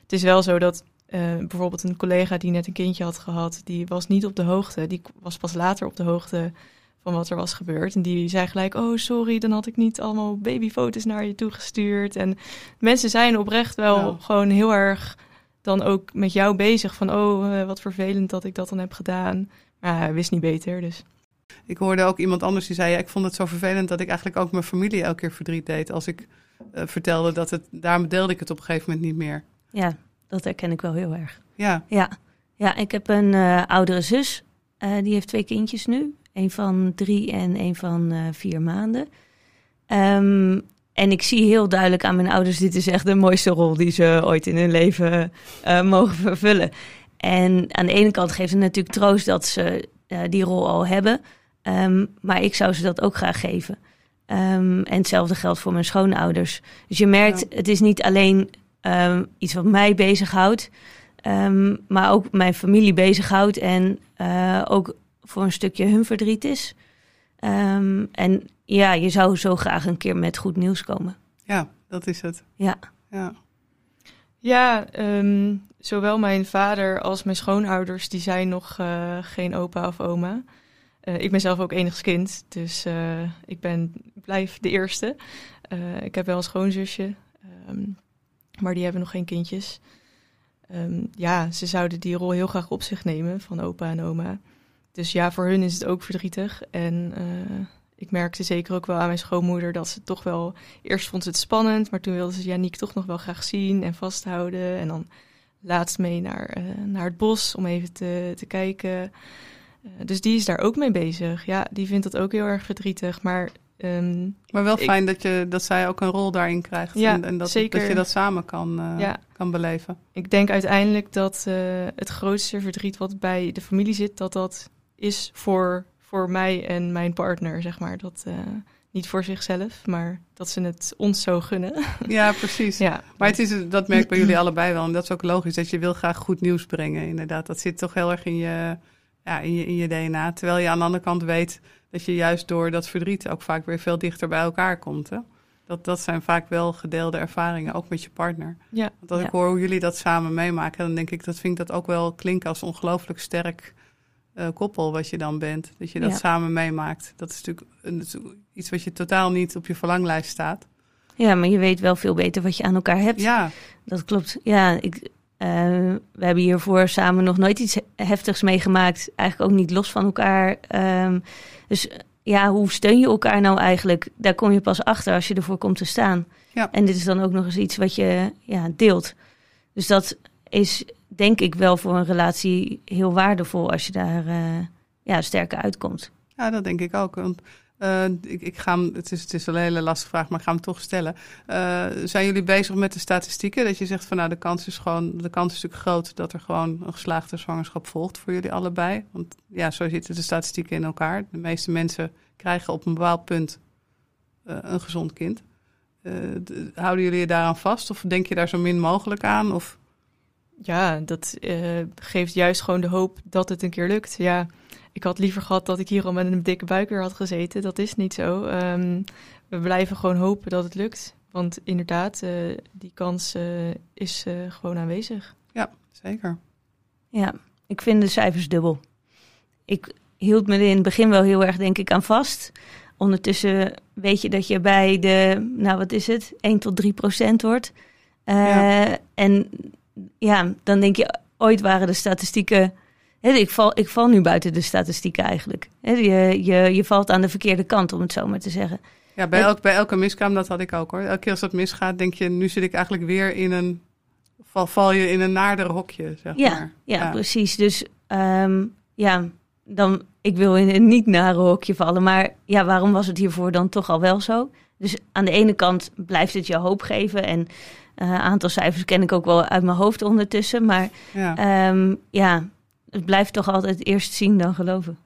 Het is wel zo dat eh, bijvoorbeeld een collega die net een kindje had gehad, die was niet op de hoogte. Die was pas later op de hoogte van wat er was gebeurd. En die zei gelijk, oh sorry, dan had ik niet allemaal babyfoto's naar je toegestuurd. En mensen zijn oprecht wel gewoon heel erg dan ook met jou bezig. Van, oh, eh, wat vervelend dat ik dat dan heb gedaan. Maar hij wist niet beter, dus... Ik hoorde ook iemand anders die zei: ja, Ik vond het zo vervelend dat ik eigenlijk ook mijn familie elke keer verdriet deed. Als ik eh, vertelde dat het. Daarom deelde ik het op een gegeven moment niet meer. ja, dat herken ik wel heel erg. Ja, Ja, ja ik heb een eh, oudere zus. Eh, die heeft twee kindjes nu. Een van drie en een van eh, vier maanden. Ehm, en ik zie heel duidelijk aan mijn ouders... dit is echt de mooiste rol die ze ooit in hun leven eh, mogen vervullen. En aan de ene kant geeft het natuurlijk troost dat ze eh, die rol al hebben. Ehm, maar ik zou ze dat ook graag geven. Ehm, en hetzelfde geldt voor mijn schoonouders. Dus je merkt, het is niet alleen ehm, iets wat mij bezighoudt... Maar ook mijn familie bezighoudt en eh, ook voor een stukje hun verdriet is. En ja, je zou zo graag een keer met goed nieuws komen. ja, dat is het. Ja. Ja, Ja, ehm, zowel mijn vader als mijn schoonouders, die zijn nog eh, geen opa of oma. Eh, ik ben zelf ook enigskind, dus eh, ik ben, blijf de eerste. Eh, ik heb wel een schoonzusje, ehm, maar die hebben nog geen kindjes. Ehm, ja, ze zouden die rol heel graag op zich nemen van opa en oma. Dus ja, voor hun is het ook verdrietig. En eh, ik merkte zeker ook wel aan mijn schoonmoeder dat ze toch wel... Eerst vond ze het spannend, maar toen wilde ze Janiek toch nog wel graag zien en vasthouden. En dan laatst mee naar, eh, naar het bos om even te, te kijken. Eh, dus die is daar ook mee bezig. Ja, die vindt dat ook heel erg verdrietig. Maar ehm, maar wel Ik- fijn dat, je, dat zij ook een rol daarin krijgt. Ja, en, en dat, zeker. dat je dat samen kan, eh, Ja. kan beleven. ik denk uiteindelijk dat het grootste verdriet wat bij de familie zit, dat dat is voor, voor mij en mijn partner, zeg maar. Dat, eh, niet voor zichzelf, maar dat ze het ons zo gunnen. Ja, precies. ja, Maar het is, dat merk ik bij jullie allebei wel. En dat is ook logisch, dat je wil graag goed nieuws brengen. Inderdaad, dat zit toch heel erg in je, ja, in je, in je DNA. Terwijl je aan de andere kant weet dat je juist door dat verdriet ook vaak weer veel dichter bij elkaar komt. Hè? Dat, dat zijn vaak wel gedeelde ervaringen, ook met je partner. Ja. Want als Ja. ik hoor hoe jullie dat samen meemaken, dan denk ik, dat vind ik dat ook wel klinken als ongelooflijk sterk eh, koppel wat je dan bent. Dat je dat Ja. samen meemaakt. Dat is natuurlijk een- iets wat je totaal niet op je verlanglijst staat. Ja, maar je weet wel veel beter wat je aan elkaar hebt. Ja, Dat klopt. Ja, ik, eh, we hebben hiervoor samen nog nooit iets heftigs meegemaakt. Eigenlijk ook niet los van elkaar. Ehm, dus ja, hoe steun je elkaar nou eigenlijk? Daar kom je pas achter als je ervoor komt te staan. Ja. En dit is dan ook nog eens iets wat je ja, deelt. Dus dat is denk ik wel voor een relatie heel waardevol als je daar eh, ja, sterker uitkomt. Ja, dat denk ik ook. Want, eh, ik, ik ga het, is, het is een hele lastige vraag, maar ik ga hem toch stellen. Eh, zijn jullie bezig met de statistieken? Dat je zegt van nou, de kans is gewoon, de kans is natuurlijk groot dat er gewoon een geslaagde zwangerschap volgt voor jullie allebei. Want ja, zo zitten de statistieken in elkaar. De meeste mensen krijgen op een bepaald punt een gezond kind. houden jullie je daaraan vast of denk je daar zo min mogelijk aan? Of? Ja, dat geeft juist gewoon de hoop dat het een keer lukt. Ja, ik had liever gehad dat ik hier al met een dikke buik weer had gezeten. Dat is niet zo. Ehm, we blijven gewoon hopen dat het lukt. Want inderdaad, uh, die kans uh, is uh, gewoon aanwezig. Ja, zeker. Ja, ik vind de cijfers dubbel. Ik hield me er in het begin wel heel erg, denk ik, aan vast. Ondertussen weet je dat je bij de, nou wat is het, 1 tot 3 procent wordt. Ja. En ja, dan denk je, ooit waren de statistieken ik, val, ik val nu buiten de statistieken eigenlijk. je, je, je valt aan de verkeerde kant, om het zo maar te zeggen. Ja, bij, elk, bij elke miskraam, dat had ik ook hoor. Elke keer als dat misgaat, denk je, nu zit ik eigenlijk weer in een... Val, val je in een naarder hokje, zeg ja, maar. Ja, ja, precies. Dus um, ja, dan, ik wil in een niet nare hokje vallen. Maar ja, waarom was het hiervoor dan toch al wel zo? Dus aan de ene kant blijft het je hoop geven. En een uh, aantal cijfers ken ik ook wel uit mijn hoofd ondertussen. Maar ja, um, ja het blijft toch altijd eerst zien dan geloven.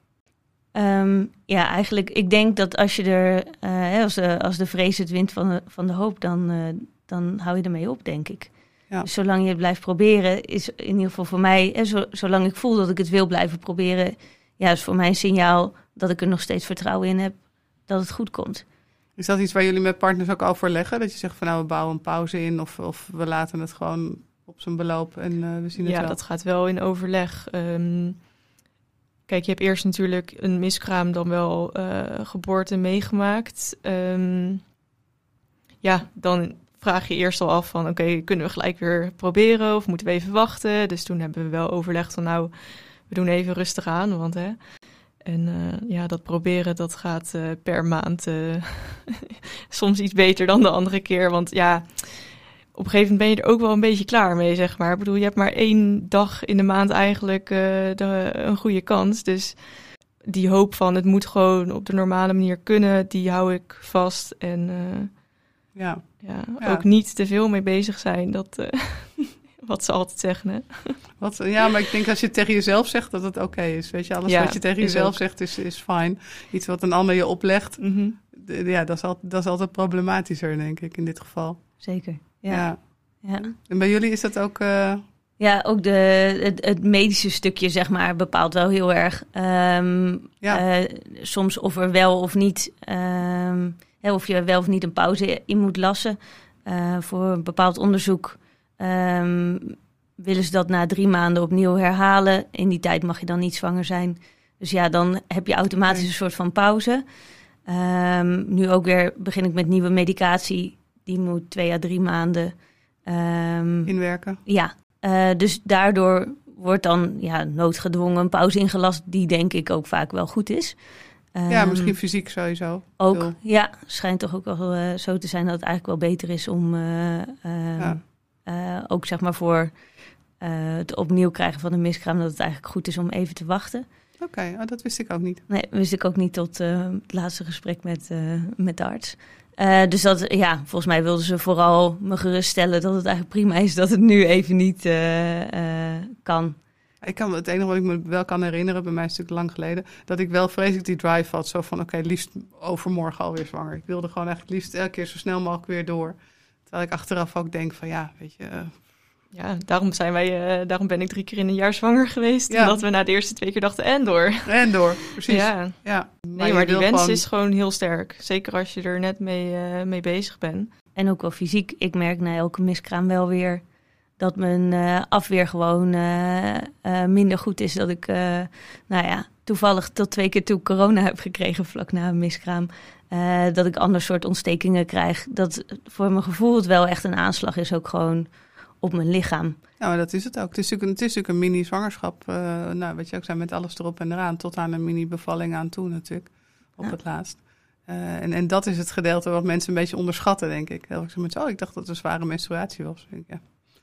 Um, ja, eigenlijk, ik denk dat als je er, uh, als, de, als de vrees het wint van de, van de hoop, dan, uh, dan hou je ermee op, denk ik. Ja. Dus zolang je het blijft proberen, is in ieder geval voor mij, hè, zo, zolang ik voel dat ik het wil blijven proberen, ja, is voor mij een signaal dat ik er nog steeds vertrouwen in heb dat het goed komt. Is dat iets waar jullie met partners ook overleggen? Dat je zegt van nou, we bouwen een pauze in of, of we laten het gewoon op zijn beloop en uh, we zien het ja, wel. dat gaat wel in overleg. Um, kijk, je hebt eerst natuurlijk een miskraam dan wel uh, geboorte meegemaakt. Um, ja, dan vraag je eerst al af van oké, okay, kunnen we gelijk weer proberen of moeten we even wachten? Dus toen hebben we wel overlegd van nou, we doen even rustig aan, want hè... En uh, ja, dat proberen, dat gaat uh, per maand soms iets beter dan de andere keer. Want ja, op een gegeven moment ben je er ook wel een beetje klaar mee, zeg maar. Ik bedoel, je hebt maar één dag in de maand eigenlijk de, een goede kans. Dus die hoop van het moet gewoon op de normale manier kunnen, die hou ik vast. En ja. Ja, ook niet te veel mee bezig zijn. Dat, wat ze altijd zeggen, hè? Wat, ja, maar ik denk als je tegen jezelf zegt dat het oké okay is. Weet je, alles ja, wat je tegen jezelf ook. zegt is, is fijn. Iets wat een ander je oplegt, mm -hmm. ja, dat is, altijd, dat is altijd problematischer, denk ik, in dit geval. Zeker. Ja. ja. En bij jullie is dat ook. Uh... Ja, ook de, het, het, medische stukje, zeg maar, bepaalt wel heel erg. Um, ja. Uh, soms of er wel of niet. Um, of je wel of niet een pauze in moet lassen. Uh, voor een bepaald onderzoek um, willen ze dat na drie maanden opnieuw herhalen. In die tijd mag je dan niet zwanger zijn. Dus ja, dan heb je automatisch een soort van pauze. nu ook weer begin ik met nieuwe medicatie die moet twee à drie maanden um, inwerken. Ja, uh, dus daardoor wordt dan ja, noodgedwongen een pauze ingelast, die denk ik ook vaak wel goed is. Um, ja, misschien fysiek sowieso. Ook, ja, schijnt toch ook wel uh, zo te zijn dat het eigenlijk wel beter is om uh, ja. Ook zeg maar voor het opnieuw krijgen van een miskraam, dat het eigenlijk goed is om even te wachten. Oké, okay, oh, dat wist ik ook niet. Nee, wist ik ook niet tot het laatste gesprek met, met de arts. Dus dat, ja, volgens mij wilden ze vooral me geruststellen dat het eigenlijk prima is dat het nu even niet kan. Ik kan het enige wat ik me wel kan herinneren, bij mij is het natuurlijk lang geleden, dat ik wel vreselijk die drive had. Zo van, oké, okay, liefst overmorgen alweer zwanger. Ik wilde gewoon eigenlijk liefst elke keer zo snel mogelijk weer door. Terwijl ik achteraf ook denk van, ja, weet je, ja, daarom, zijn wij, uh, daarom ben ik drie keer in een jaar zwanger geweest. Ja. Omdat we na de eerste twee keer dachten, en door. En door, precies. Ja. ja. Maar nee, maar die wens gewoon... is gewoon heel sterk. Zeker als je er net mee, uh, mee bezig bent. En ook wel fysiek. Ik merk na elke miskraam wel weer dat mijn uh, afweer gewoon minder goed is. Dat ik, nou ja, toevallig tot twee keer toe corona heb gekregen vlak na een miskraam. Dat ik ander soort ontstekingen krijg. Dat voor mijn gevoel het wel echt een aanslag is ook gewoon op mijn lichaam. Ja, maar dat is het ook. Het is natuurlijk, het is natuurlijk een mini-zwangerschap. Uh, nou, wat je ook zei, met alles erop en eraan. Tot aan een mini-bevalling aan toe natuurlijk. Op ja. het laatst. Uh, en, en dat is het gedeelte wat mensen een beetje onderschatten, denk ik. Heel met, oh, ik dacht dat het een zware menstruatie was. Ik, ja.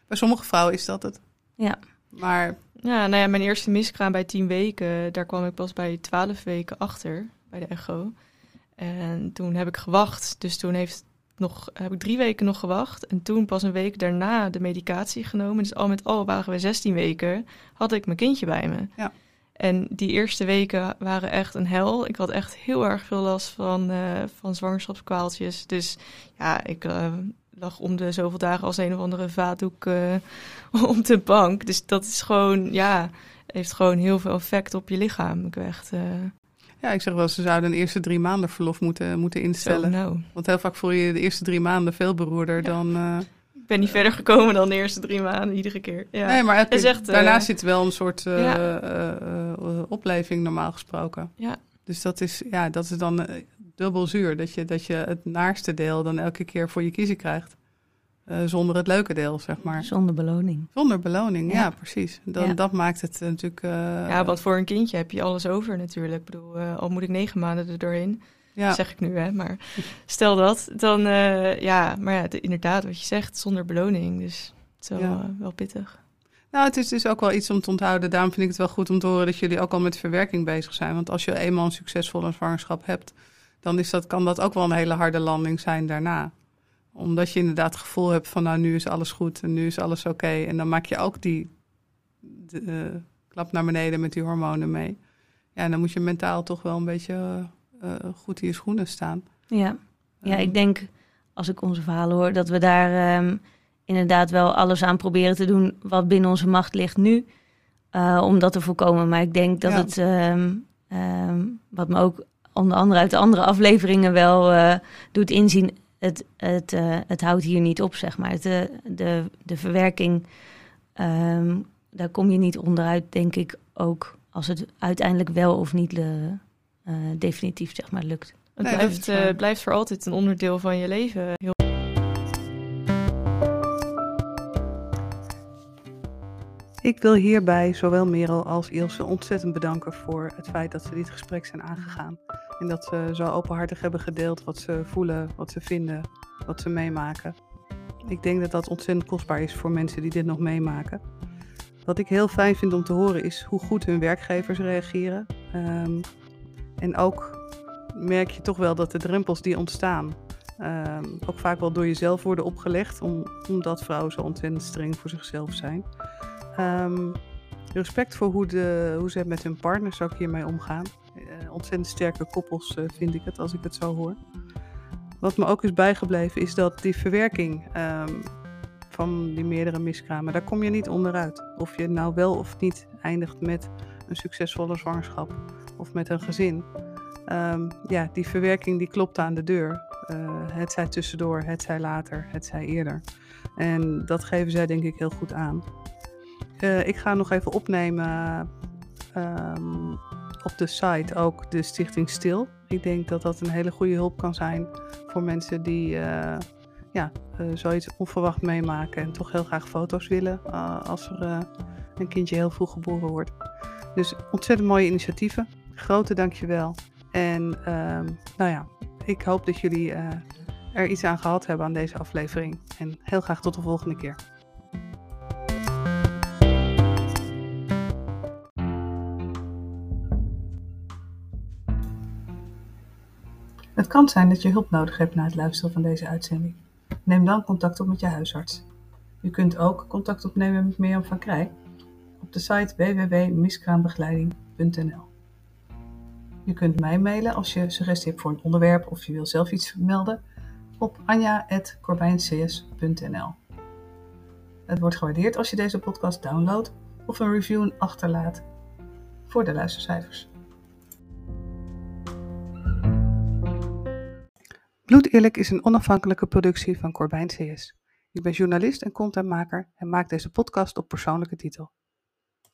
Bij sommige vrouwen is dat het. Ja. Maar... Ja, nou ja, mijn eerste miskraam bij tien weken, daar kwam ik pas bij twaalf weken achter, bij de echo. En toen heb ik gewacht. Dus toen heeft nog, heb ik drie weken nog gewacht. En toen pas een week daarna de medicatie genomen. Dus al met al waren we 16 weken, had ik mijn kindje bij me. Ja. En die eerste weken waren echt een hel. Ik had echt heel erg veel last van, uh, van zwangerschapskwaaltjes. Dus ja, ik uh, lag om de zoveel dagen als een of andere vaatdoek uh, op de bank. Dus dat is gewoon, ja, heeft gewoon heel veel effect op je lichaam. Ik echt... Ja, ik zeg wel, ze zouden een eerste drie maanden verlof moeten, moeten instellen. Nou. Want heel vaak voel je de eerste drie maanden veel beroerder dan ben niet verder gekomen dan de eerste drie maanden, iedere keer. Ja. Nee, maar het, zegt, daarna zit wel een soort opleving normaal gesproken. Ja. Dus dat is, ja, dat is dan dubbel zuur. Dat je, dat je het naarste deel dan elke keer voor je kiezen krijgt. Zonder het leuke deel, zeg maar. Zonder beloning. Zonder beloning, ja, precies. Dan, Dat maakt het natuurlijk... ja, want voor een kindje heb je alles over natuurlijk. Ik bedoel, al moet ik negen maanden er doorheen ja. zeg ik nu, hè. Maar stel dat, dan uh, ja, maar ja, inderdaad, wat je zegt, zonder beloning. Dus het is wel, ja. uh, wel pittig. Nou, het is dus ook wel iets om te onthouden. Daarom vind ik het wel goed om te horen dat jullie ook al met verwerking bezig zijn. Want als je eenmaal een succesvolle zwangerschap hebt, dan is dat, kan dat ook wel een hele harde landing zijn daarna. Omdat je inderdaad het gevoel hebt van, nou, nu is alles goed en nu is alles oké. Okay. En dan maak je ook die de, uh, klap naar beneden met die hormonen mee. Ja, en dan moet je mentaal toch wel een beetje uh, goed in je schoenen staan. Ja. ja, ik denk als ik onze verhalen hoor, dat we daar um, inderdaad wel alles aan proberen te doen wat binnen onze macht ligt nu. Uh, om dat te voorkomen. Maar ik denk dat ja. het, um, um, wat me ook onder andere uit de andere afleveringen wel uh, doet inzien, het, het, het houdt hier niet op, zeg maar. De, de, de verwerking, daar kom je niet onderuit, denk ik ook, als het uiteindelijk wel of niet de, uh, definitief zeg maar lukt. Het nee, blijft, uh, blijft voor altijd een onderdeel van je leven. Heel... Ik wil hierbij zowel Merel als Ilse ontzettend bedanken voor het feit dat ze dit gesprek zijn aangegaan. En dat ze zo openhartig hebben gedeeld wat ze voelen, wat ze vinden, wat ze meemaken. Ik denk dat dat ontzettend kostbaar is voor mensen die dit nog meemaken. Wat ik heel fijn vind om te horen is hoe goed hun werkgevers reageren. Um, en ook merk je toch wel dat de drempels die ontstaan, um, ook vaak wel door jezelf worden opgelegd, om, omdat vrouwen zo ontzettend streng voor zichzelf zijn. Um, respect voor hoe, de, hoe ze met hun partners ook hiermee omgaan. Uh, ontzettend sterke koppels uh, vind ik het als ik het zo hoor. Wat me ook is bijgebleven is dat die verwerking um, van die meerdere miskramen, daar kom je niet onderuit. Of je nou wel of niet eindigt met een succesvolle zwangerschap of met een gezin. Um, ja, die verwerking die klopt aan de deur. Uh, het zij tussendoor, het zij later, het zij eerder. En dat geven zij denk ik heel goed aan. Uh, ik ga nog even opnemen um, op de site ook de Stichting Stil. Ik denk dat dat een hele goede hulp kan zijn voor mensen die uh, ja, zoiets onverwacht meemaken en toch heel graag foto's willen als er een kindje heel vroeg geboren wordt. Dus ontzettend mooie initiatieven. Grote dankjewel. En um, nou ja, ik hoop dat jullie er iets aan gehad hebben aan deze aflevering. En heel graag tot de volgende keer. Het kan zijn dat je hulp nodig hebt na het luisteren van deze uitzending. Neem dan contact op met je huisarts. U kunt ook contact opnemen met Mirjam van Krij op de site www.miskraambegeleiding.nl. Je kunt mij mailen als je suggestie hebt voor een onderwerp of je wil zelf iets melden op anja.corbijncs.nl. Het wordt gewaardeerd als je deze podcast downloadt of een review achterlaat voor de luistercijfers. Bloed Eerlijk is een onafhankelijke productie van Corbijn CS. Ik ben journalist en contentmaker en maak deze podcast op persoonlijke titel.